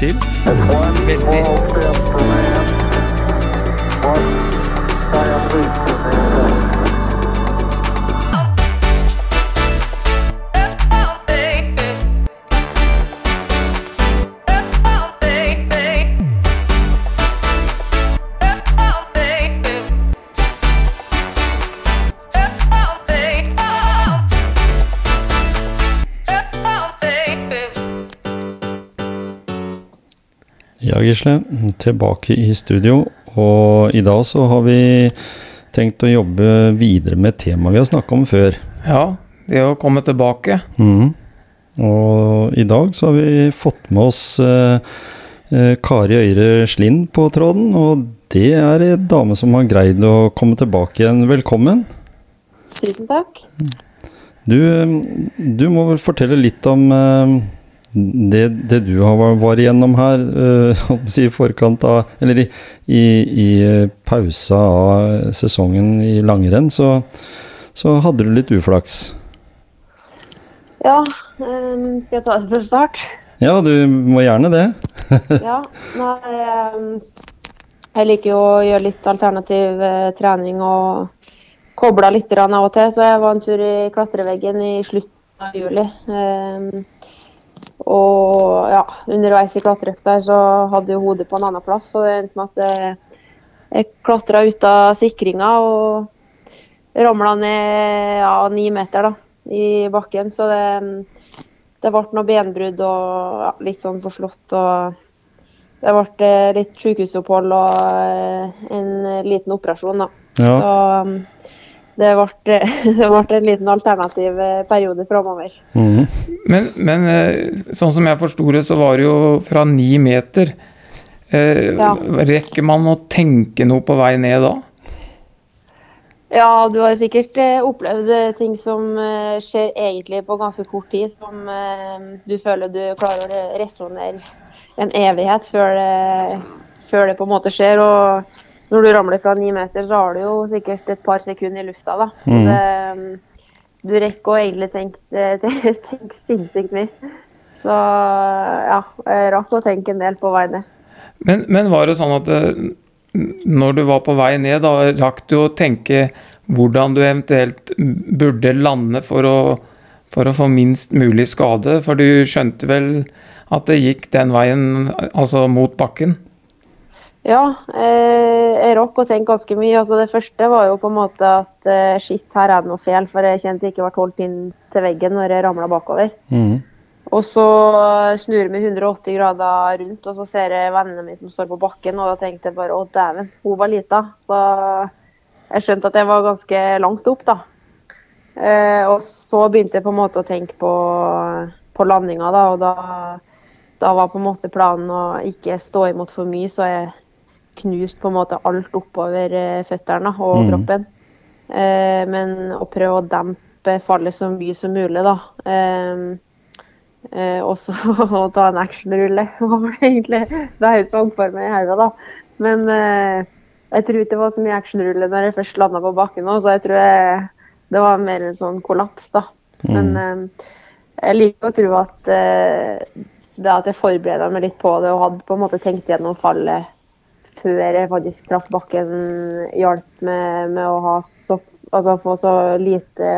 det gleder vi oss til. Veldig. Ja, Gisle. Tilbake i studio. Og i dag så har vi tenkt å jobbe videre med temaet vi har snakka om før. Ja, det å komme tilbake. Mm. Og i dag så har vi fått med oss eh, eh, Kari Øyre Slind på tråden. Og det er ei dame som har greid å komme tilbake igjen. Velkommen. Tusen takk. Du, eh, du må vel fortelle litt om eh, det, det du har var igjennom her eh, si i forkant av Eller i, i, i eh, pausa av sesongen i langrenn, så, så hadde du litt uflaks. Ja, ehm, skal jeg ta det fra start? Ja, du må gjerne det. Ja, nei ehm, Jeg liker jo å gjøre litt alternativ eh, trening og koble litt av og til, så jeg var en tur i klatreveggen i slutten av juli. Ehm, og ja, underveis i klatreøkta så hadde jo hodet på en annen plass, så det endte med at jeg, klatra ut av sikringa og ramla ned ja, ni meter da, i bakken. Så det, det ble noe benbrudd og ja, litt sånn forslått. og det ble eh, litt sykehusopphold og eh, en liten operasjon, da. Ja. Så um, det ble, det ble en liten alternativ eh, periode framover. Mm. Men, men eh, sånn som jeg forsto det, så var det jo fra ni meter. Eh, Ja. Rekker man å tenke noe på vei ned da? Ja, du har sikkert eh, opplevd eh, ting som eh, skjer egentlig på ganske kort tid, som eh, du føler du klarer å re- resonnere en evighet før det, før det på en måte skjer. Og når du ramler fra ni meter, så har du jo sikkert et par sekunder i lufta, da. Så Mhm. det, du rekker å egentlig tenke, tenke, tenke sinnssykt mye. Så ja, jeg rakk å tenke en del på vei ned. Men, men var det sånn at eh, når du var på vei ned, da rakk du å tenke hvordan du eventuelt burde lande for å, for å få minst mulig skade? For du skjønte vel at det gikk den veien, altså mot bakken? Ja, eh, jeg rakk å tenke ganske mye. Altså, det første var jo på en måte at eh, shit, her er det noe feil, for jeg kjente jeg ikke ble holdt inn til veggen når jeg ramla bakover. Mm. Og så snur meg 180 grader rundt, og så ser jeg vennene mine som står på bakken, og da tenkte jeg bare å dæven, hun var lita. Så jeg skjønte at jeg var ganske langt opp, da. Eh, og så begynte jeg på en måte å tenke på, på landinga, da, og da, da var på en måte planen å ikke stå imot for mye, så jeg knuste på en måte alt oppover eh, føttene og Mhm. kroppen. Eh, men å prøve å dempe fallet så mye som mulig, da. Eh, Eh, og så å ta en actionrulle. Var det egentlig det jeg så for meg i hodet, da. Men eh, jeg tror ikke det var så mye actionrulle når jeg først landa på bakken òg, så jeg tror jeg, det var mer en sånn kollaps, da. Men eh, jeg liker å tro at eh, det at jeg forbereda meg litt på det og hadde på en måte tenkt gjennom fallet før jeg faktisk traff bakken, hjalp med, med å ha så, altså, få så lite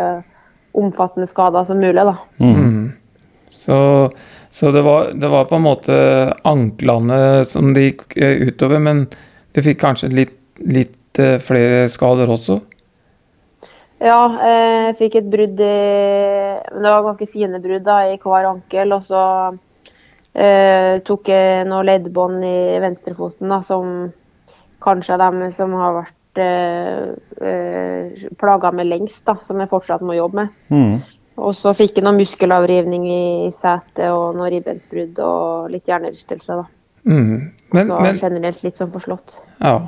omfattende skader som mulig, da. Mm. Så, så det, var, det var på en måte anklene som det gikk eh, utover, men du fikk kanskje litt, litt eh, flere skader også? Ja, eh, jeg fikk et brudd i men Det var ganske fine brudd da, i hver ankel. Og så eh, tok jeg noe leddbånd i venstrefoten, da, som kanskje er dem som har vært eh, eh, plaga med lengst, da, som jeg fortsatt må jobbe med. Mm. Og så fikk jeg noe muskelavrivning i setet og noe ribbensbrudd og litt hjernerystelse. da. Mm. Men, Så men, generelt litt sånn forslått. ja.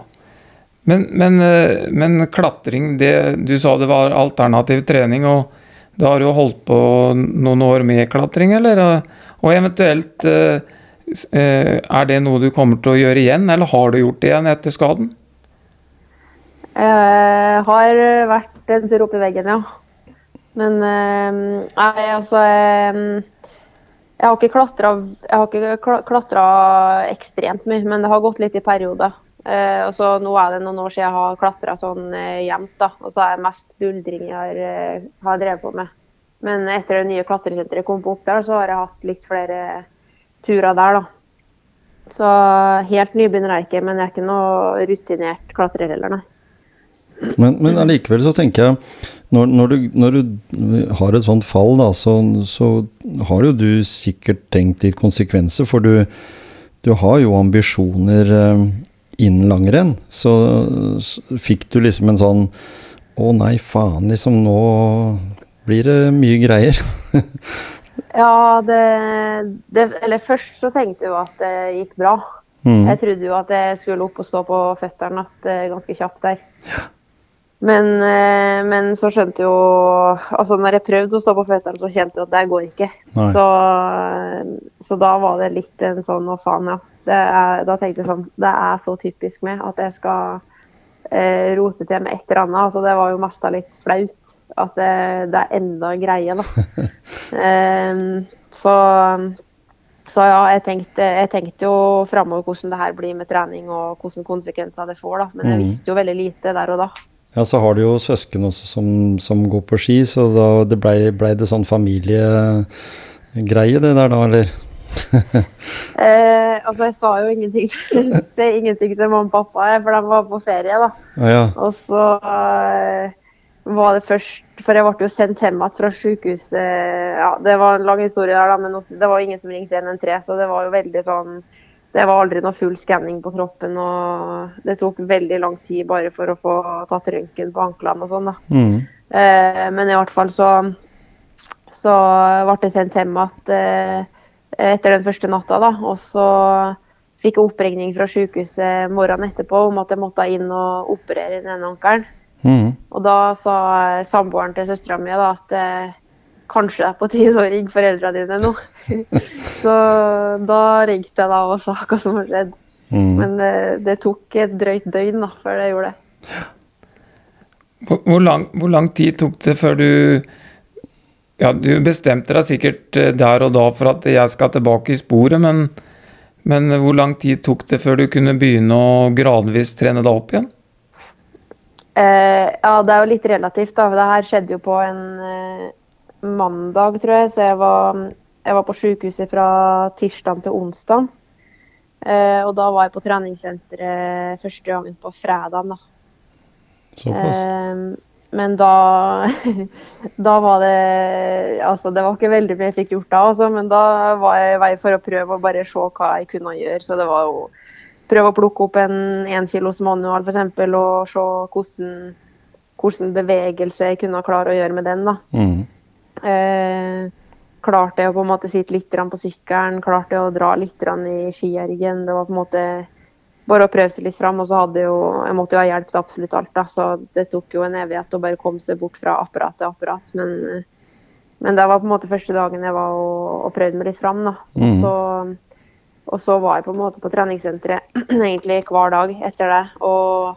men, men, men klatring, det, du sa det var alternativ trening, og da har du jo holdt på noen år med klatring, eller? Og eventuelt, eh, eh, er det noe du kommer til å gjøre igjen, eller har du gjort det igjen etter skaden? Jeg har vært en tur opp i veggen, ja. Men eh, nei, altså eh, Jeg har ikke klatra ekstremt mye, men det har gått litt i perioder. Eh, og så Nå er det noen år siden jeg har klatra sånn eh, jevnt. Og så er det mest buldring jeg har, eh, har drevet på med. Men etter det nye klatresenteret kom på Oppdal, så har jeg hatt litt flere turer der, da. Så helt nybegynner er jeg ikke, men jeg er ikke noe rutinert klatrer heller, nei. Men, men allikevel så tenker jeg når, når, du, når du har et sånt fall, da, så, så har jo du sikkert tenkt litt konsekvenser. For du, du har jo ambisjoner eh, innen langrenn. Så, så fikk du liksom en sånn Å nei, faen, liksom nå blir det mye greier. Ja, det, det Eller først så tenkte jeg jo at det gikk bra. Mm. Jeg trodde jo at jeg skulle opp og stå på føttene eh, ganske kjapt der. Men, eh, men så skjønte jo Altså når jeg prøvde å stå på føttene, så kjente jeg at det går ikke. Så, så da var det litt en sånn å faen, ja. Det er, da tenkte jeg sånn Det er så typisk meg at jeg skal eh, rote til med et eller annet. Altså, det var jo mest litt flaut at det, det er enda en greie, da. um, så, så ja, jeg tenkte, jeg tenkte jo framover hvordan det her blir med trening og hvilke konsekvenser det får, da. Men jeg Mhm. visste jo veldig lite der og da. Ja, så har du jo søsken også som, som går på ski, så da det blei ble det sånn familiegreie det der da, eller? Eh, altså, jeg sa jo ingenting, ingenting til mamma og pappa, for de var på ferie, da. Ja, ja. Og så eh, var det først For jeg ble jo sendt hjem igjen fra sykehuset. Ja, det var en lang historie der, da, men også, det var ingen som ringte 113, så det var jo veldig sånn Det var aldri noe full skanning på kroppen, og det tok veldig lang tid bare for å få tatt røntgen på anklene og sånn, da. Mm. Eh, men i hvert fall så så ble jeg sendt hjem igjen eh, etter den første natta, da. Og så fikk jeg oppringning fra sykehuset morgenen etterpå om at jeg måtte inn og operere den ene ankelen. Mm. Og da sa samboeren til søstera mi at eh, kanskje det er på tide å ringe foreldrene dine nå. så da ringte jeg da og sa hva som hadde skjedd. Mm. Men eh, det tok et drøyt døgn da, før jeg gjorde det. Hvor, hvor, lang, hvor lang tid tok det før du Ja, du bestemte deg sikkert eh, der og da for at jeg skal tilbake i sporet, men, men hvor lang tid tok det før du kunne begynne å gradvis trene deg opp igjen? Eh, ja, det er jo litt relativt, da. Det her skjedde jo på en eh, mandag, tror jeg. Så jeg var, jeg var på sykehuset fra tirsdag til onsdag. Eh, og da var jeg på treningssenteret første gangen på fredag. Da. Såpass. Men da Da var det Altså, det var ikke veldig mye jeg fikk gjort da, altså, men da var jeg i vei for å prøve å bare se hva jeg kunne gjøre. Så det var jo prøve å plukke opp en én kilos manual f.eks. og se hvordan, hvordan bevegelse jeg kunne klare å gjøre med den. da. Mm. Eh, klarte jeg å på en måte sitte litt på sykkelen, klarte jeg å dra litt i skiergen. Det var på en måte bare å prøve seg litt fram. Og så hadde jo, jeg måtte jo ha hjelp til absolutt alt, da, så det tok jo en evighet å bare komme seg bort fra apparat til apparat. Men, eh, men det var på en måte første dagen jeg var og, og prøvde meg litt fram. da. Mhm. så, og så var jeg på en måte på treningssenteret egentlig hver dag etter det. Og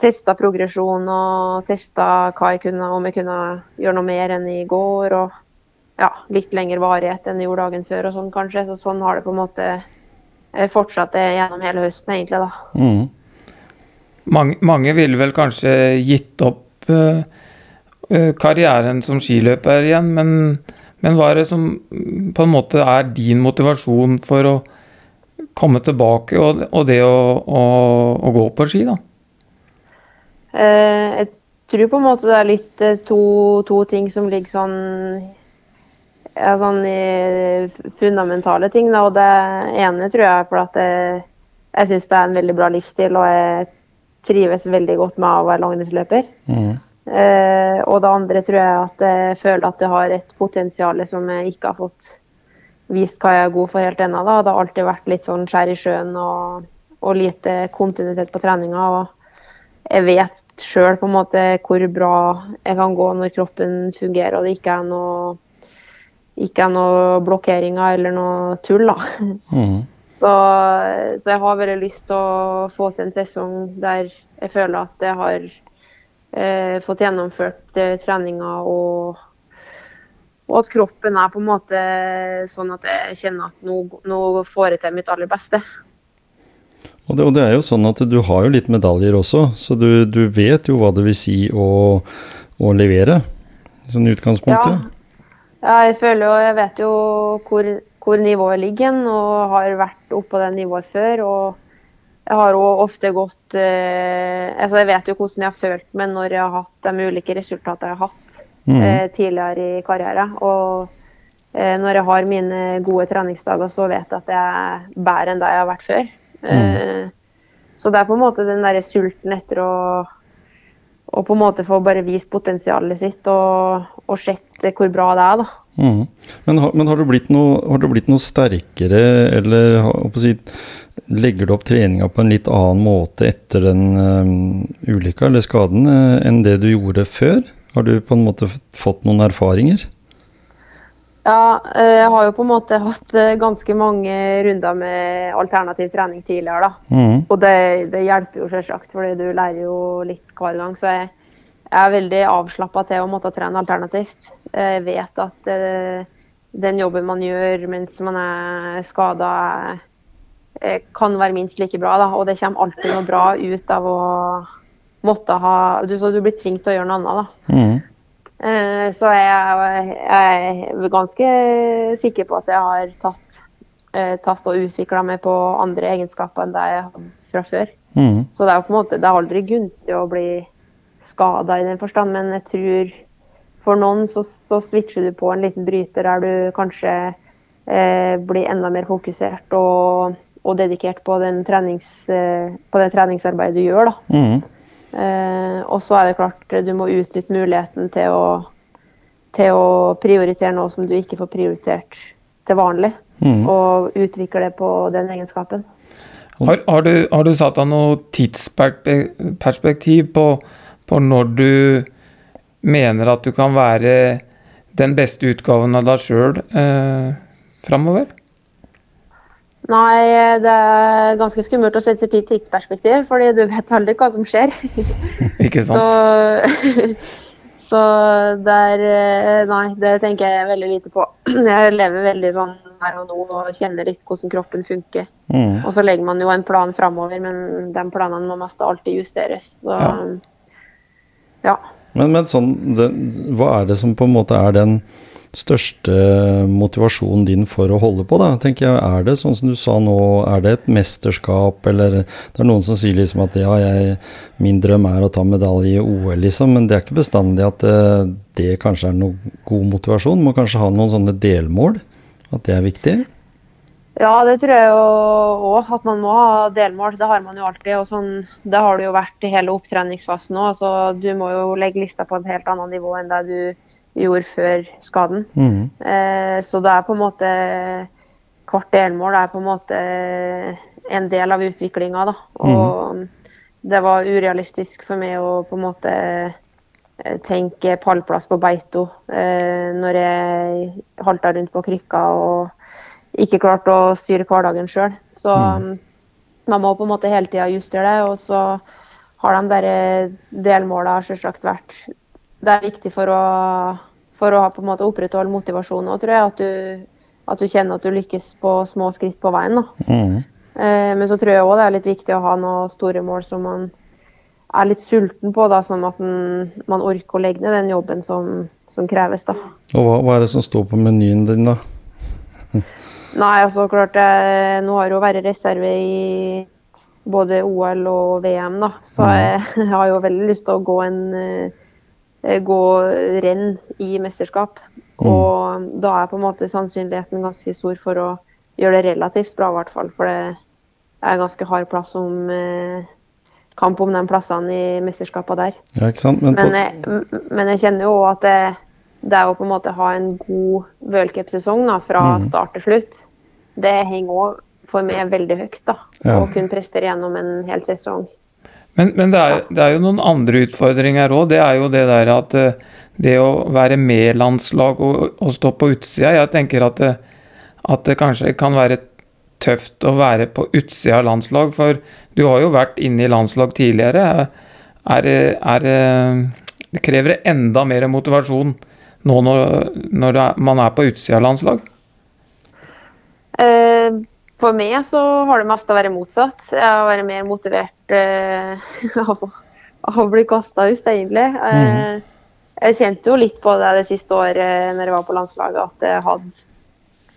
testa progresjon og testa hva jeg kunne, om jeg kunne gjøre noe mer enn i går. Og ja, litt lengre varighet enn jeg gjorde dagen før og sånn kanskje. Så sånn har det på en måte eh, fortsatt gjennom hele høsten egentlig, da. Mm. Mange, mange ville vel kanskje gitt opp eh, eh, karrieren som skiløper igjen, men, men hva er det som på en måte er din motivasjon for å komme tilbake og, og det å, å, å gå på ski, da? Eh, jeg tror på en måte det er litt eh, to, to ting som ligger sånn ja, sånn i fundamentale ting. Da. Og det ene tror jeg er for at jeg, jeg syns det er en veldig bra livsstil, og jeg trives veldig godt med å være langrennsløper. Mm. Eh, og det andre tror jeg at jeg føler at jeg har et potensial som jeg ikke har fått vist hva jeg er god for helt ennå. da. Det har alltid vært litt sånn skjær i sjøen og, og lite kontinuitet på treninga. og jeg vet sjøl hvor bra jeg kan gå når kroppen fungerer og det ikke er noe ikke er noe blokkeringer eller noe tull. da. Mm. Så, så jeg har veldig lyst til å få til en sesong der jeg føler at jeg har eh, fått gjennomført eh, treninga og og at kroppen er på en måte sånn at jeg kjenner at nå, nå får jeg til mitt aller beste. Og det, og det, er jo sånn at du har jo litt medaljer også, så du, du vet jo hva det vil si å, å levere, sånn i utgangspunktet. Ja. ja. jeg føler jo Jeg vet jo hvor, hvor nivået ligger, og har vært oppå det nivået før. og jeg har jo ofte gått eh, altså Jeg vet jo hvordan jeg har følt meg når jeg har hatt de ulike resultatene jeg har hatt mm. eh, tidligere i karrieren. Og eh, når jeg har mine gode treningsdager, så vet jeg at jeg er bedre enn det jeg har vært før. Mm. Så det er på en måte den der sulten etter å, og på en måte få bare vist potensialet sitt og, og sett hvor bra det er. da. Mm. Men, har, men har, du blitt noe, har du blitt noe sterkere, eller si, legger du opp treninga på en litt annen måte etter den um, ulykka eller skaden uh, enn det du gjorde før? Har du på en måte fått noen erfaringer? Ja, eh, jeg har jo på en måte hatt eh, ganske mange runder med alternativ trening tidligere. da. Mm. Og det, det, hjelper jo selvsagt, fordi du lærer jo litt hver gang. Så jeg, jeg er veldig avslappa til å måtte trene alternativt. Jeg vet at uh, den jobben man gjør mens man er skada, kan være minst like bra. da, Og det kommer alltid noe bra ut av å måtte ha Du, så du blir tvunget til å gjøre noe annet. da. Mm. Eh, så jeg, jeg, er ganske sikker på at jeg har tatt, eh, tatt og utvikla meg på andre egenskaper enn det jeg hadde fra før. Mm. Så det er jo på en måte, det er aldri gunstig å bli skada i den forstand, men jeg tror for noen så, så switcher du på en liten bryter der du kanskje eh, blir enda mer fokusert og, og dedikert på, trenings, eh, på, det treningsarbeidet du gjør. da. Mm. Eh, og så er det klart du må utnytte muligheten til å, til å prioritere noe som du ikke får prioritert til vanlig. Mm. Og utvikle det på den egenskapen. Har, har, du, har, du, satt av noe tidsperspektiv på, på, når du mener at du kan være den beste utgaven av deg sjøl eh, framover? Nei, det er ganske skummelt å sette seg i tidsperspektiv, fordi du vet aldri hva som skjer. Ikke sant? Så, så der Nei, det tenker jeg veldig lite på. Jeg lever veldig sånn her og nå og kjenner litt hvordan kroppen funker. Mm. Og så legger man jo en plan framover, men de planene må mest alltid justeres. Så ja. ja. Men, men sånn, det, hva er det som på en måte er den største motivasjonen din for å holde på? da, tenker jeg, Er det sånn som du sa nå, er det et mesterskap, eller det er noen som sier liksom at ja, jeg, min drøm er å ta medalje i OL, liksom, men det er ikke bestandig at det, eh, det kanskje er noe god motivasjon. Må kanskje ha noen sånne delmål, at det er viktig? Ja, det tror jeg jo òg. At man må ha delmål. Det har man jo alltid. og sånn, Det har det jo vært i hele opptreningsfasen òg. Du må jo legge lista på et helt annet nivå enn det du gjorde før skaden. Mm. Eh, så det er på en måte Hvert delmål er på en måte en del av utviklinga. Og mm. det var urealistisk for meg å på en måte eh, tenke pallplass på Beito eh, når jeg halta rundt på krykka og ikke klarte å styre hverdagen sjøl. Så mm. man må på en måte hele tida justere det. Og så har de der delmåla selvsagt vært det er viktig for å, for å opprettholde motivasjonen òg, tror jeg. At du, at du, kjenner at du lykkes på små skritt på veien. Mm. Eh, men så tror jeg òg det er litt viktig å ha noen store mål som man er litt sulten på, da, sånn at man, man orker å legge ned den jobben som, som kreves. da. Og hva, hva, er det som står på menyen din, da? Nei, altså klart jeg, Nå har jeg jo vært reserve i både OL og VM, da. Så mm. jeg, jeg har jo veldig lyst til å gå en eh, Eh, gå renn i mesterskap. Mm. Og da er på en måte sannsynligheten ganske stor for å gjøre det relativt bra, i hvert fall. For det er ganske hard plass om eh, kamp om de plassene i mesterskapene der. Ja, ikke sant? Men, men, jeg, men jeg, kjenner jo at det, det er å på en måte ha en god worldcupsesong fra mm. start til slutt. Det henger òg for meg veldig høyt. da, ja. Å kunne prestere gjennom en hel sesong. Men, men det, er, det, er, jo noen andre utfordringer òg. Det er jo det der at eh, det å være med landslag og, og stå på utsida Jeg tenker at det, at det, kanskje kan være tøft å være på utsida av landslag, for du har jo vært inne i landslag tidligere. Er, er, det krever enda mer motivasjon nå når, når man er på utsida av landslag? Eh, for meg så har det meste vært motsatt. Jeg har vært mer motivert eh, av, av, å bli kasta ut, egentlig. Mm. Jeg kjente jo litt på det det siste året når jeg var på landslaget, at jeg hadde,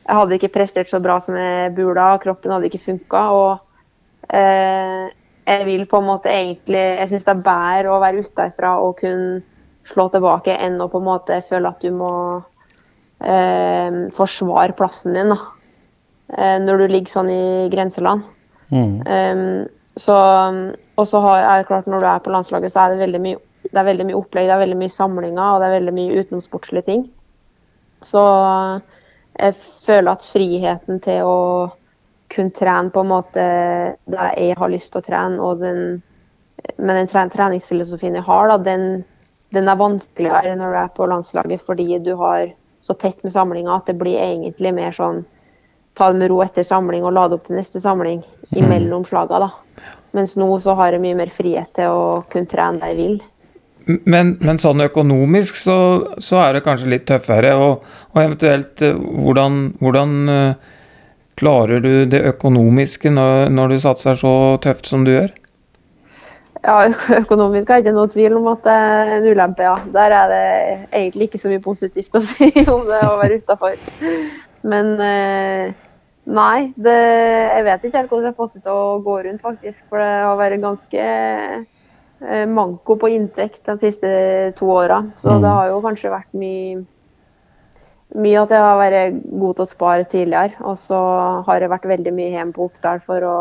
jeg hadde ikke prestert så bra som jeg burde. Kroppen hadde ikke funka. Og eh, jeg vil på en måte egentlig Jeg syns det er bedre å være utenfra og kunne slå tilbake enn å på en måte føle at du må eh, forsvare plassen din. da. Eh, når du ligger sånn i grenseland. Mm. Um, så, og så er det klart når du er på landslaget, så er det veldig mye, det er veldig mye opplegg, det er veldig mye samlinger og det er veldig mye utenomsportslige ting. Så jeg føler at friheten til å kunne trene på en måte der jeg har lyst til å trene, og den, med den treningsfilosofien jeg har, da, den, den, er vanskeligere når du er på landslaget fordi du har så tett med samlinga at det blir egentlig mer sånn ta det med ro etter samling og lade opp til neste samling imellom slaga. da. Mens nå så har jeg mye mer frihet til å kunne trene det jeg vil. Men, men sånn økonomisk så, så, er det kanskje litt tøffere. Og, og eventuelt eh, hvordan, hvordan, eh, klarer du det økonomiske når, når, du satser så tøft som du gjør? Ja, økonomisk har jeg ikke noe tvil om at det er en ulempe, ja. Der er det egentlig ikke så mye positivt å si om det å være utafor. Men eh, Nei, det, jeg vet ikke helt hvordan jeg har fått det til å gå rundt, faktisk. For det har vært ganske eh, manko på inntekt de siste to åra. Så mm. det har jo kanskje vært mye mye at jeg har vært god til å spare tidligere. Og så har jeg vært veldig mye hjemme på Oppdal for å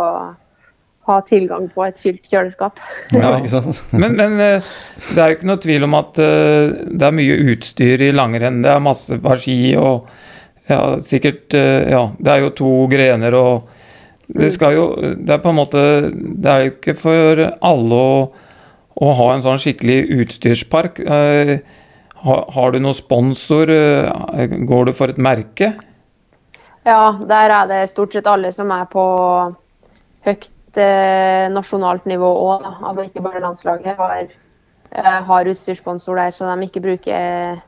ha tilgang på et fylt kjøleskap. Ja, ikke sant? men, men, eh, det er jo ikke noe tvil om at eh, det er mye utstyr i langrenn. Det er masse ski og ja, sikkert eh, Ja, det er jo to grener og Det skal jo Det er på en måte Det er jo ikke for alle å, å ha en sånn skikkelig utstyrspark. Eh, har, har du noen sponsor? Eh, går du for et merke? Ja, der er det stort sett alle som er på høyt nasjonalt nivå òg. Altså ikke bare landslaget har, har utstyrssponsor der, så de ikke bruker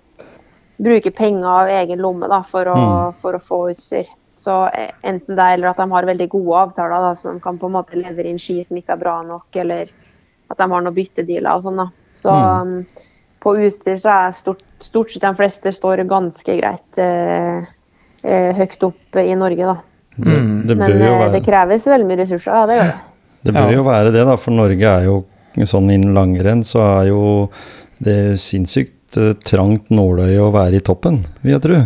bruke penger av egen lomme da, for, å, mm. for, å, få utstyr. Så eh, Enten det eller at de har veldig gode avtaler da, som kan på en måte levere inn ski som ikke er bra nok, eller at de har noen byttedealer og sånn. da. Så mm. um, på utstyr så er stort, stort, sett de fleste står ganske greit eh, eh, høyt opp i Norge, da. Det, det Men eh, være... det kreves veldig mye ressurser, ja det gjør det. Det bør jo være det, da, for Norge er jo sånn innen langrenn så er jo det sinnssykt Eh, trangt nåløye å være i toppen, vil jeg tro.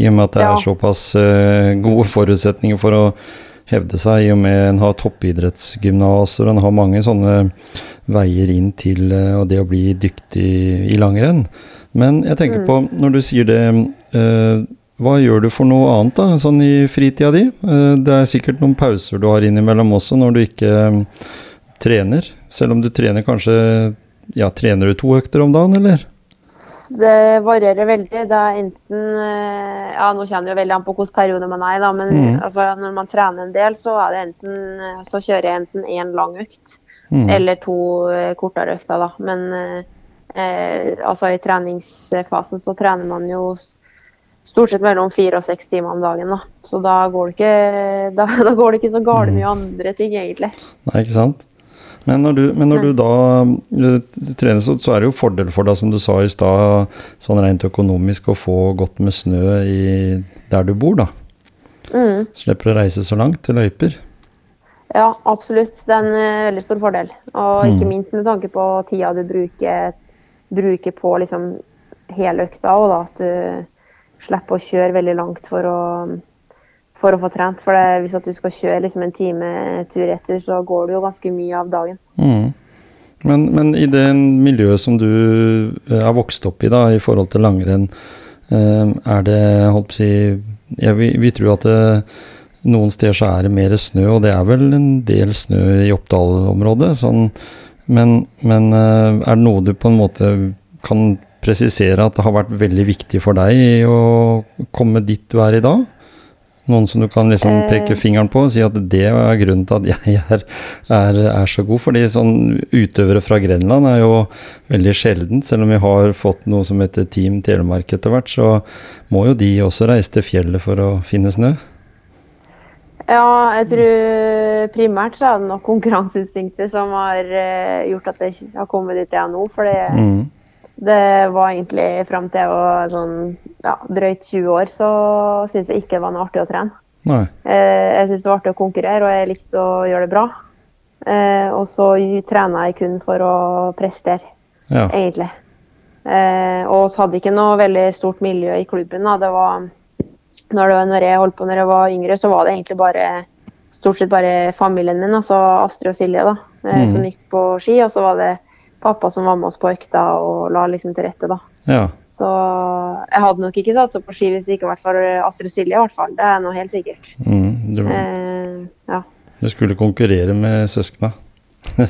I og med at det ja. er såpass uh, gode forutsetninger for å hevde seg, i og med en har toppidrettsgymnaser, en har mange sånne veier inn til uh, det å bli dyktig i langrenn. Men jeg tenker mm. på, når du sier det hva gjør du for noe annet da, sånn i fritida di? Det er sikkert noen pauser du har innimellom også når du ikke trener. Selv om du trener kanskje Ja, trener du to økter om dagen, eller? Det varierer veldig. Det er enten eh, Ja, nå kjenner jo veldig an på hvilken periode man er i, da, men mm. altså, når man trener en del, så, det enten, eh, så kjører jeg enten én lang økt mm. eller to eh, kortere økter, da. Men eh, altså i treningsfasen så trener man jo stort sett mellom fire og seks timer om dagen. da. Så da går det ikke, da, da går det ikke så galt mm. mye andre ting, egentlig. Nei, ikke sant? Men når du, men når du da uh, trener, så, så, er det jo fordel for deg, som du sa i stad, sånn rent økonomisk, å få godt med snø i, der du bor, da. Mm. Slipper å reise så langt til løyper. Ja, absolutt. Det er en uh, veldig stor fordel. Og ikke mm. minst med tanke på tida du bruker, bruker på liksom hele økta òg, da. At du slipper å kjøre veldig langt for å for å få trent. For det, hvis du skal kjøre liksom en time tur-retur, så går det jo ganske mye av dagen. Mm. Men, men, i det miljøet som du eh, er vokst opp i, da, i forhold til langrenn, eh, er det holdt på å si ja, vi, vi, tror at det, noen steder så er det mer snø, og det er vel en del snø i Oppdal-området. Sånn, men, men eh, er det noe du på en måte kan presisere at det har vært veldig viktig for deg å komme dit du er i dag? Noen som du kan liksom Eh. peke fingeren på og si at det er grunnen til at jeg er, er, er så god. Fordi sånn utøvere fra Grenland er jo veldig sjeldent. Selv om vi har fått noe som heter Team Telemark etter hvert, så må jo de også reise til fjellet for å finne snø. Ja, jeg tror primært så er det nok konkurranseinstinktet som har eh, gjort at jeg har kommet dit jeg er nå. For det, Mm. Det var egentlig fram til jeg var sånn ja, drøyt 20 år, så syntes jeg ikke det var noe artig å trene. Nei. Eh, jeg syntes det var artig å konkurrere, og jeg likte å gjøre det bra. Eh, og så trena jeg kun for å prestere, Ja. egentlig. Eh, og så hadde jeg ikke noe veldig stort miljø i klubben. Da. Det var, når, det, når jeg holdt på når jeg var yngre, så var det egentlig bare stort sett bare familien min, altså Astrid og Silje, da, Mhm. som gikk på ski. Og så var det pappa som var med oss på økta og la liksom til rette, da. ja. Så jeg hadde nok ikke satsa på ski hvis det ikke var for Astrid Silje, i hvert fall. Det er noe helt sikkert. Mm. Du, Eh, ja. du skulle konkurrere med søskna.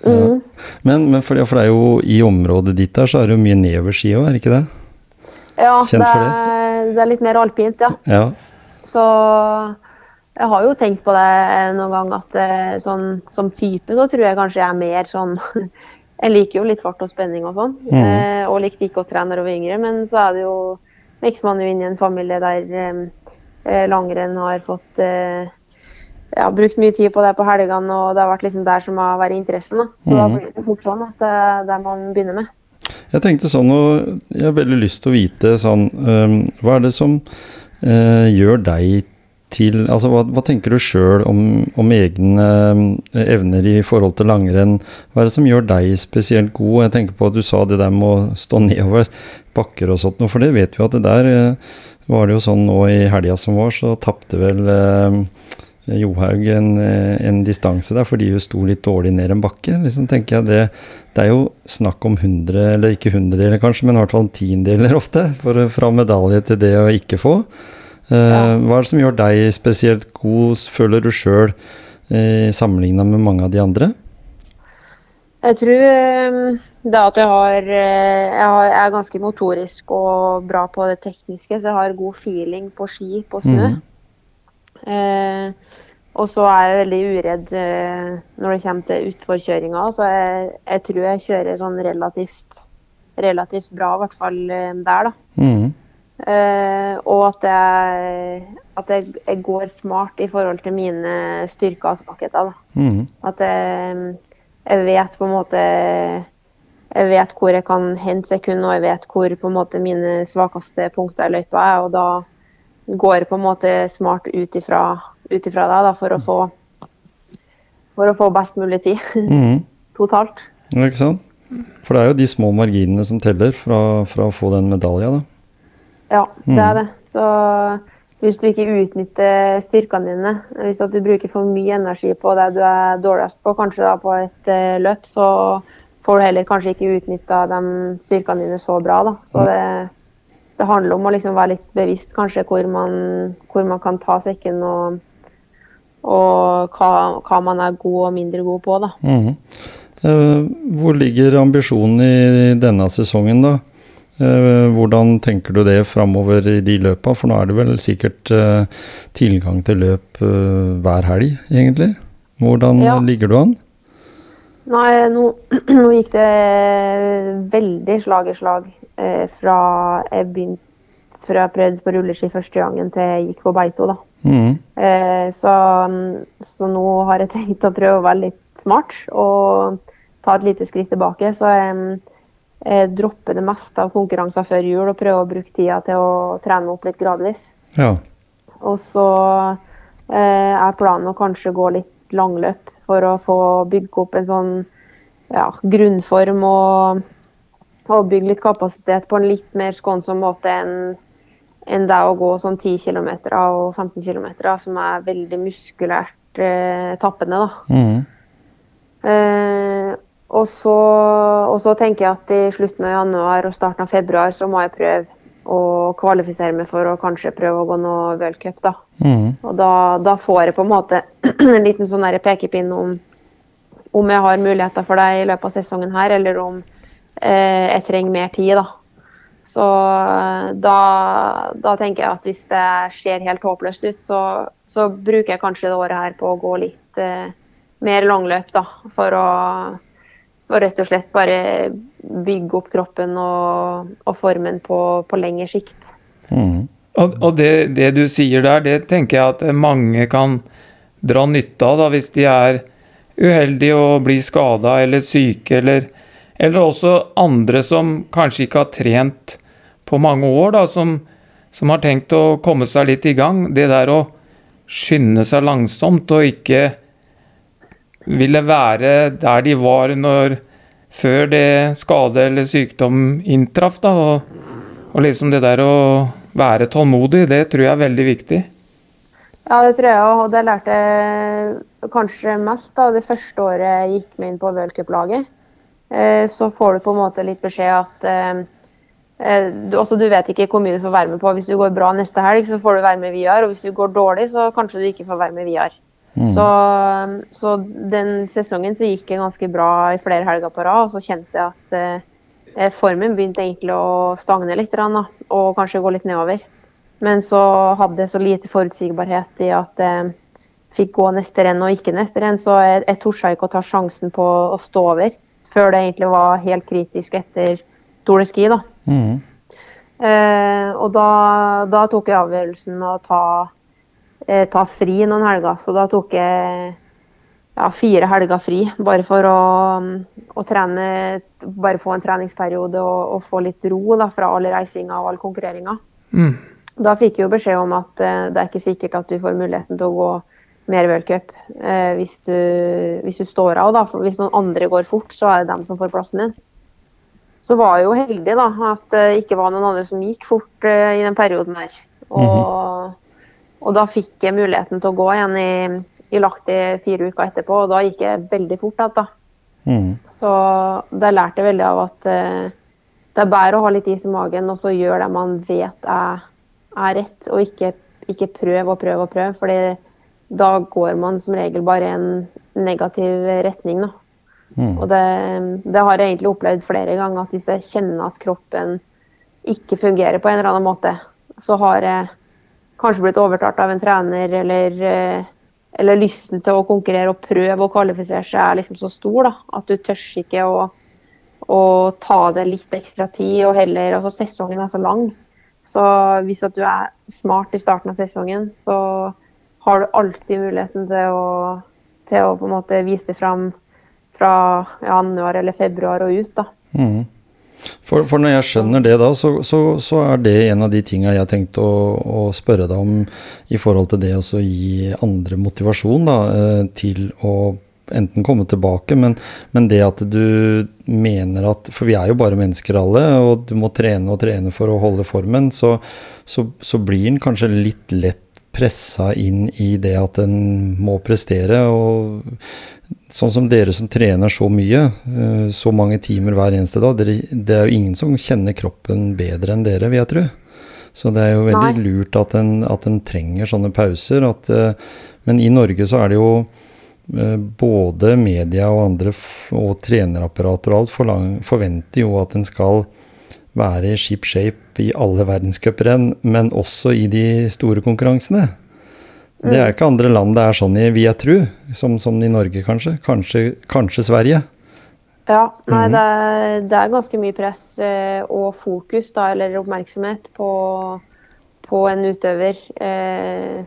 Mm. Men, men for, ja, for det er jo i området ditt der, så er det jo mye nedoverski òg, er det ikke det? Ja, det for det? er, det er litt mer alpint, ja. Ja. Så jeg har jo tenkt på det noen gang at eh, sånn, som type så tror jeg kanskje jeg er mer sånn Jeg liker jo litt fart og spenning og sånn, mm. eh, og likte ikke å trene da jeg var yngre, men så er det jo vokser man jo inn i en familie der eh, eh, langrenn har fått eh, jeg har brukt mye tid på det på helgene, og det har vært liksom der som har vært interessen. Da. Så da Mhm. blir det fort sånn at det er der man begynner med. Jeg tenkte sånn, og jeg har veldig lyst til å vite sånn um, Hva er det som uh, gjør deg til Altså, hva, hva tenker du sjøl om, om egne evner i forhold til langrenn? Hva er det som gjør deg spesielt god? Jeg tenker på at du sa det der med å stå nedover bakker og sånt noe, for det vet vi at det der øh, var det jo sånn nå i helga som var, så tapte vel eh, Johaug en, eh, en distanse der fordi hun sto litt dårlig ned en bakke. Liksom tenker jeg det, det er jo snakk om hundre, eller ikke hundredeler kanskje, men i hvert fall tiendedeler ofte, for, fra medalje til det å ikke få. Eh, Ja. Hva er det som gjør deg spesielt god, føler du sjøl, eh, sammenligna med mange av de andre? Jeg tror eh, det at jeg har, eh, jeg har Jeg er ganske motorisk og bra på det tekniske, så jeg har god feeling på ski på snø. Mm. Eh, og så er jeg veldig uredd eh, når det kommer til utforkjøringa. Så jeg, jeg tror jeg kjører sånn relativt, relativt bra, i hvert fall der, da. Mhm. Eh, og at jeg, at jeg, jeg går smart i forhold til mine styrker og svakheter. Mhm. At jeg, jeg vet på en måte Jeg vet hvor jeg kan hente sekund, og jeg vet hvor på en måte mine svakeste punkter i løypa er. Og da går jeg på en måte smart ut ifra, ut ifra det da, for å få for å få best mulig tid mm. totalt. Ja, ikke sant? For det er jo de små marginene som teller fra, fra å få den medalja, da. Ja, det Mm. er det. Så hvis du ikke utnytter styrkene dine, hvis du bruker for mye energi på det du er dårligst på, kanskje da på et eh, løp, så får du heller kanskje ikke utnytta de styrkene dine så bra. da. Så det, det handler om å liksom være litt bevisst kanskje hvor man, hvor man kan ta sekken og, og hva, hva man er god og mindre god på. da. Mm -hmm. hvor ligger ambisjonen i denne sesongen, da? Eh, hvordan tenker du det framover i de løpa? For nå er det vel sikkert eh, tilgang til løp eh, hver helg, egentlig. Hvordan Ja. ligger du an? Nei, nå, nå gikk det veldig slag i slag eh, fra jeg begynte fra jeg prøvde på rulleski første gangen til jeg gikk på Beito. da. Mm. Eh, så, så nå har jeg tenkt å prøve å være litt smart og ta et lite skritt tilbake. Så jeg, jeg dropper det meste av konkurranser før jul og prøve å bruke tida til å trene opp litt gradvis. Ja. Og så eh, er planen å kanskje gå litt langløp for å få bygge opp en sånn ja, grunnform og, og bygge litt kapasitet på en litt mer skånsom måte enn enn det å gå sånn 10 km og 15 km, som er veldig muskulært eh, tappende. da. Mm. Eh, og, så, og så tenker jeg at i slutten av januar og starten av februar så må jeg prøve å kvalifisere meg for å kanskje prøve å gå noe World Cup. da. Mm. Og da, da får jeg på en måte en liten sånn pekepinn om om jeg har muligheter for det i løpet av sesongen her, eller om eh, jeg trenger mer tid. da. Så eh, da, da, tenker jeg at hvis det ser helt håpløst ut, så, så, bruker jeg kanskje det året her på å gå litt eh, mer langløp, da. For å, for rett og slett bare bygge opp kroppen og, og formen på, på lengre sikt. Mm. Og, og det, det, du sier der, det tenker jeg at mange kan dra nytte av da, hvis de er uheldige og blir skada eller syke, eller, eller også andre som kanskje ikke har trent på mange år, da, som, som, har tenkt å komme seg litt i gang. Det der å skynde seg langsomt og ikke ville være der de var når, før det skade eller sykdom inntraff. Da, og, og liksom det der å være tålmodig, det tror jeg er veldig viktig. Ja, det tror jeg òg. Og det lærte jeg kanskje mest da det første året jeg gikk meg inn på v-cuplaget. Eh, så får du på en måte litt beskjed at eh, Eh, du, også, du vet ikke hvor mye du får være med på. Hvis du går bra neste helg, så får du være med videre. Og hvis du går dårlig, så kanskje du ikke får være med VR. Mm. Så, så, den sesongen så gikk det ganske bra i flere helger på rad. Og så kjente jeg at eh, formen begynte egentlig å stagne litt, da, og kanskje gå litt nedover. Men så hadde jeg så lite forutsigbarhet i at jeg eh, fikk gå neste renn og ikke neste renn, så jeg, jeg torde ikke å ta sjansen på å stå over før det egentlig var helt kritisk etter Tour de Ski. da. Mm. Eh, og da, da, tok jeg avgjørelsen å ta, eh, ta, fri noen helger. Så da tok jeg ja, fire helger fri, bare for å, å trene Bare få en treningsperiode og, og få litt ro da, fra all reisinga og all konkurreringa. Mm. Da fikk jeg jo beskjed om at eh, det er ikke sikkert at du får muligheten til å gå mer v-cup eh, hvis, hvis, du står av. Da. For hvis noen andre går fort, så er det dem som får plassen din så var jeg jo heldig da, at det ikke var noen andre som gikk fort eh, i den perioden der. Og, mm -hmm. Og, da fikk jeg muligheten til å gå igjen i, i Lahti fire uker etterpå, og da gikk jeg veldig fort igjen. da. Mm. Så det lærte jeg veldig av at uh, det er bedre å ha litt is i magen og så gjøre det man vet er, er rett, og ikke, ikke prøve og prøve og prøve. fordi da går man som regel bare i en negativ retning. da. Mm. Og det, det, har jeg egentlig opplevd flere ganger, at hvis jeg kjenner at kroppen ikke fungerer på en eller annen måte, så har jeg kanskje blitt overtalt av en trener, eller, eh, eller lysten til å konkurrere og prøve å kvalifisere seg er liksom så stor da, at du tør ikke å, å, ta det litt ekstra tid. og heller, altså Sesongen er så lang. Så hvis at du er smart i starten av sesongen, så har du alltid muligheten til å, til å på en måte vise det fram fra januar eller februar og ut. da. Mm. For, for, når jeg skjønner det, da, så, så, så er det en av de tinga jeg tenkte å, å, spørre deg om i forhold til det å gi andre motivasjon da, eh, til å enten komme tilbake, men, men, det at du mener at For vi er jo bare mennesker alle, og du må trene og trene for å holde formen. Så, så, blir den kanskje litt lett pressa inn i det at en må prestere. og Sånn som dere som trener så mye, eh, så mange timer hver eneste dag. Det er jo ingen som kjenner kroppen bedre enn dere, vil jeg tro. Så det er jo veldig Nei. lurt at en, at en, trenger sånne pauser. At, eh, men i Norge så er det jo eh, både media og andre og trenerapparater og alt forventer jo at en skal være i ship shape i alle verdenscuprenn, men også i de store konkurransene. Det er ikke andre land det er sånn i, vil jeg tro, som, som, i Norge kanskje. Kanskje, kanskje Sverige. Ja, nei, mm. det, er, det, er, ganske mye press eh, og fokus, da, eller oppmerksomhet, på, på en utøver. Eh,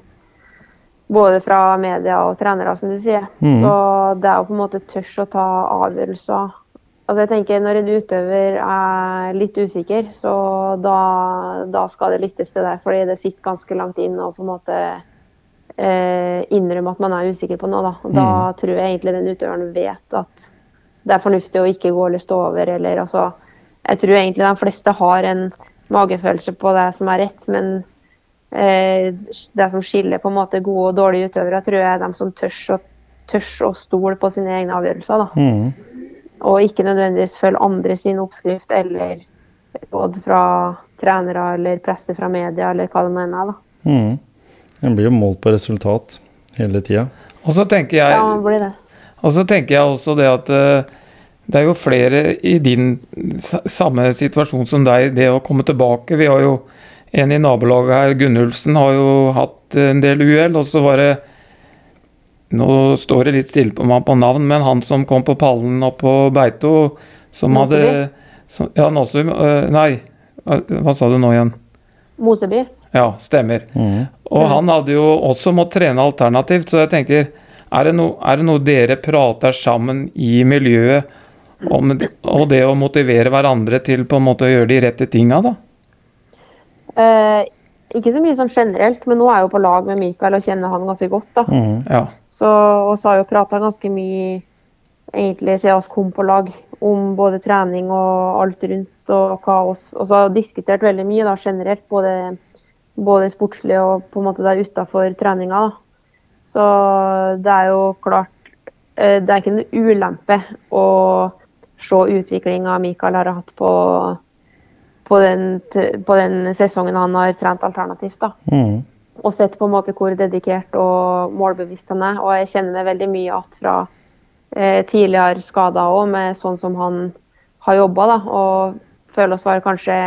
både fra media og trenere, som du sier. Mm. Så det er jo på en måte tørs å ta avgjørelser. Altså jeg tenker Når en utøver er litt usikker, så da, da skal det lyttes til det. Fordi det sitter ganske langt inn og på en måte eh, innrømme at man er usikker på noe. Da, da mm. tror jeg egentlig den utøveren vet at det er fornuftig å ikke gå eller stå over. Eller, altså, jeg tror egentlig de fleste har en magefølelse på det som er rett, men eh, det som skiller på en måte gode og dårlige utøvere, tror jeg er de som tør å, tørs å stole på sine egne avgjørelser. Da. Mm. Og ikke nødvendigvis følge andre sin oppskrift eller råd fra trenere eller presse fra media eller hva det nå enn er. da. Mm. En blir jo målt på resultat hele tida. Og så tenker jeg Ja, man blir det. Og så tenker jeg også det at uh, det er jo flere i din samme situasjon som deg, det å komme tilbake. Vi har jo en i nabolaget her, Gunnulfsen, har jo hatt en del uhell. Og så var det Nå står det litt stille på meg på navn, men han som kom på pallen oppe på Beito, som hadde som, Ja, Nåsum. øh, Nei, hva hva sa du nå igjen? Moseby. Ja, stemmer. Mm. Og han hadde jo også måttet trene alternativt, så jeg tenker er det, no, er det noe dere prater sammen i miljøet om, og det å motivere hverandre til på en måte å gjøre de rette tinga, da? Eh, ikke så mye sånn generelt, men nå er jeg jo på lag med Mikael og kjenner han ganske godt. da. Mm, Ja. Så, og så har jeg jo prata ganske mye egentlig siden vi kom på lag om både trening og alt rundt og hva oss Og så har vi diskutert veldig mye da, generelt, både, både sportslig og på en måte der utafor treninga. da. Så det er jo klart eh, Det er ikke noe ulempe å se utviklinga Mikael har hatt på, på, den, på den sesongen han har trent alternativt. da Mm. og sett på en måte hvor dedikert og målbevisst han er. Og jeg kjenner meg veldig mye igjen fra eh, tidligere skader òg, med sånn som han har jobba. da, Og føler oss være kanskje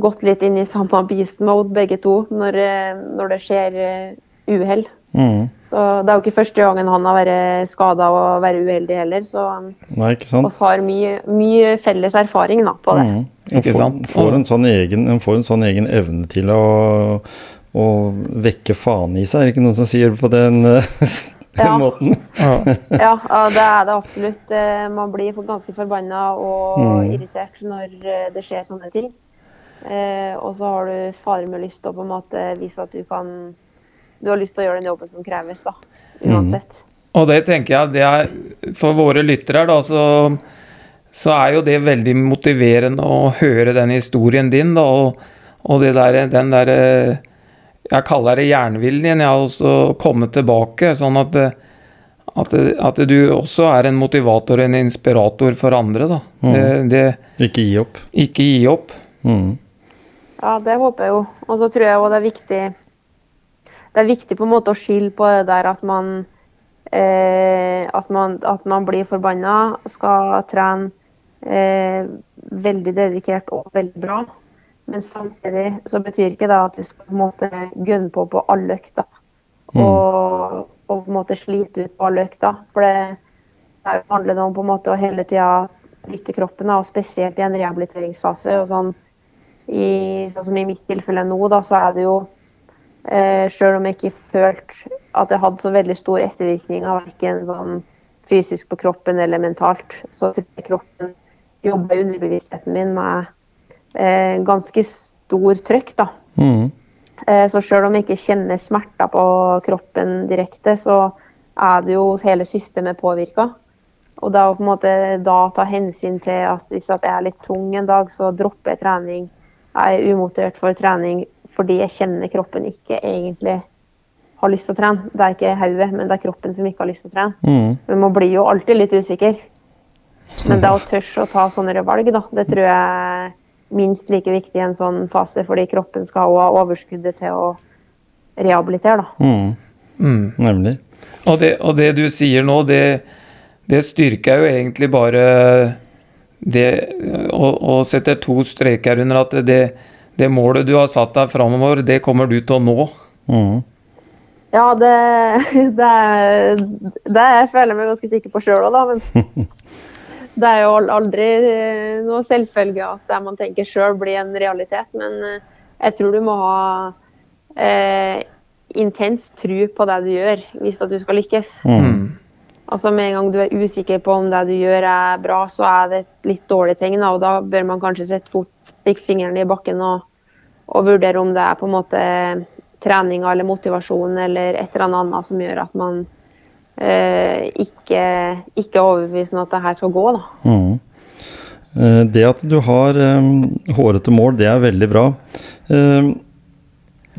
gått litt inn i samme beast mode begge to når, eh, når det skjer eh, uhell. Mhm. Så Det er jo ikke første gangen han har vært skada og vært uheldig heller. Så um, Nei, ikke sant? oss har mye, mye felles erfaring da, på det. Mm. En Ikke får, sant? Får en, sånn egen, en får en sånn egen evne til å, å vekke faen i seg, er det ikke noen som sier på den, Ja. måten? Ja. Ja, ja, det er det absolutt. Eh, Man blir ganske forbanna og Mm. irritert når eh, det skjer sånne ting. Eh, og så har du fader med lyst til å på en måte vise at du kan Du har lyst til å gjøre den jobben som kreves, da. Uansett. Og det tenker jeg det er For våre lyttere, da, så, så er jo det veldig motiverende å høre den historien din, da, og, og det der, den derre Jeg kaller det jernviljen, ja, og så komme tilbake. Sånn at, at, at du også er en motivator en inspirator for andre, da. Det, det, Ikke gi opp. ikke gi opp. Mm. Ja, det håper jeg jo. Og så tror jeg òg det er viktig Det er viktig på en måte å skille på det der at man eh, at, man, at man blir forbanna, skal trene eh, veldig dedikert og veldig bra. Men samtidig så betyr ikke det at du skal på en måte gønne på på alle økter. Og, og på en måte slite ut på alle økter. For det der handler det om på en måte å hele tida lytte kroppen, da, og spesielt i en rehabiliteringsfase. og sånn i, sånn som i mitt tilfelle nå, da, så er det jo eh, Selv om jeg ikke følte at jeg hadde så veldig stor ettervirkning av verken sånn fysisk på kroppen eller mentalt, så tror jeg kroppen jobber underbevisstheten min med eh, ganske stor trøkk. da. Mm. Eh, Så selv om jeg ikke kjenner smerter på kroppen direkte, så er det jo hele systemet påvirka. Og det er jo på en måte da ta hensyn til at hvis at jeg er litt tung en dag, så dropper jeg trening. Jeg er umotivert for trening fordi jeg kjenner kroppen ikke egentlig har lyst til å trene. Det er ikke hodet, men det er kroppen som ikke har lyst til å trene. Mm. Men man blir jo alltid litt usikker. Men det å tørre å ta sånne valg, da, det tror jeg er minst like viktig i en sånn fase, fordi kroppen skal også ha overskuddet til å rehabilitere. da. Mm. Mm. Nemlig. Og det, og det du sier nå, det, det styrker jo egentlig bare det Og, og setter to streker under at det, det målet du har satt deg framover, det kommer du til å nå. Mm. Ja, det, det, er, det jeg føler jeg meg ganske sikker på sjøl òg, da. Men det er jo aldri eh, noe selvfølge at det man tenker sjøl blir en realitet. Men eh, jeg tror du må ha eh, intens tro på det du gjør, hvis at du skal lykkes. Mm. Altså Med en gang du er usikker på om det du gjør er bra, så er det et litt dårlig tegn. Og da bør man kanskje sette fot, stikke fingeren i bakken og, og vurdere om det er på en måte treninga eller motivasjon eller et eller annet som gjør at man eh, ikke, ikke er overbevist om at det her skal gå. Mhm. Eh, Det at du har eh, hårete mål, det er veldig bra. Eh,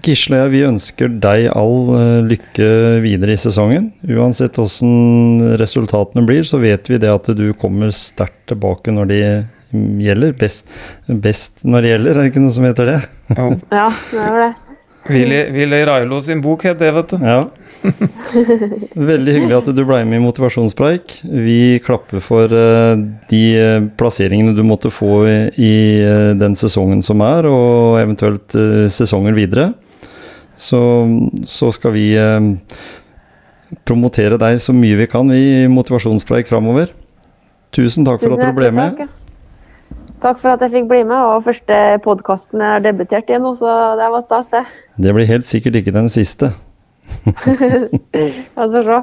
Gisle og jeg, vi ønsker deg all eh, lykke videre i sesongen. Uansett hvordan resultatene blir, så vet vi det at du kommer sterkt tilbake når mm, gjelder. Best, best når det gjelder, er det ikke noe som heter det? Jo. Ja, det er det. Willy, Willy Railo sin bok het det, vet du. Ja. Veldig hyggelig at du ble med i Motivasjonspreik. Vi klapper for uh, de plasseringene du måtte få i, i uh, den sesongen som er, og eventuelt sesonger videre. Så, så skal vi promotere deg så mye vi kan i Motivasjonspreik framover. Tusen takk for at du ble med. Takk for at jeg fikk bli med, og første podkasten jeg har debutert i nå, så det var stas, det. Det blir helt sikkert ikke den siste. La oss få se.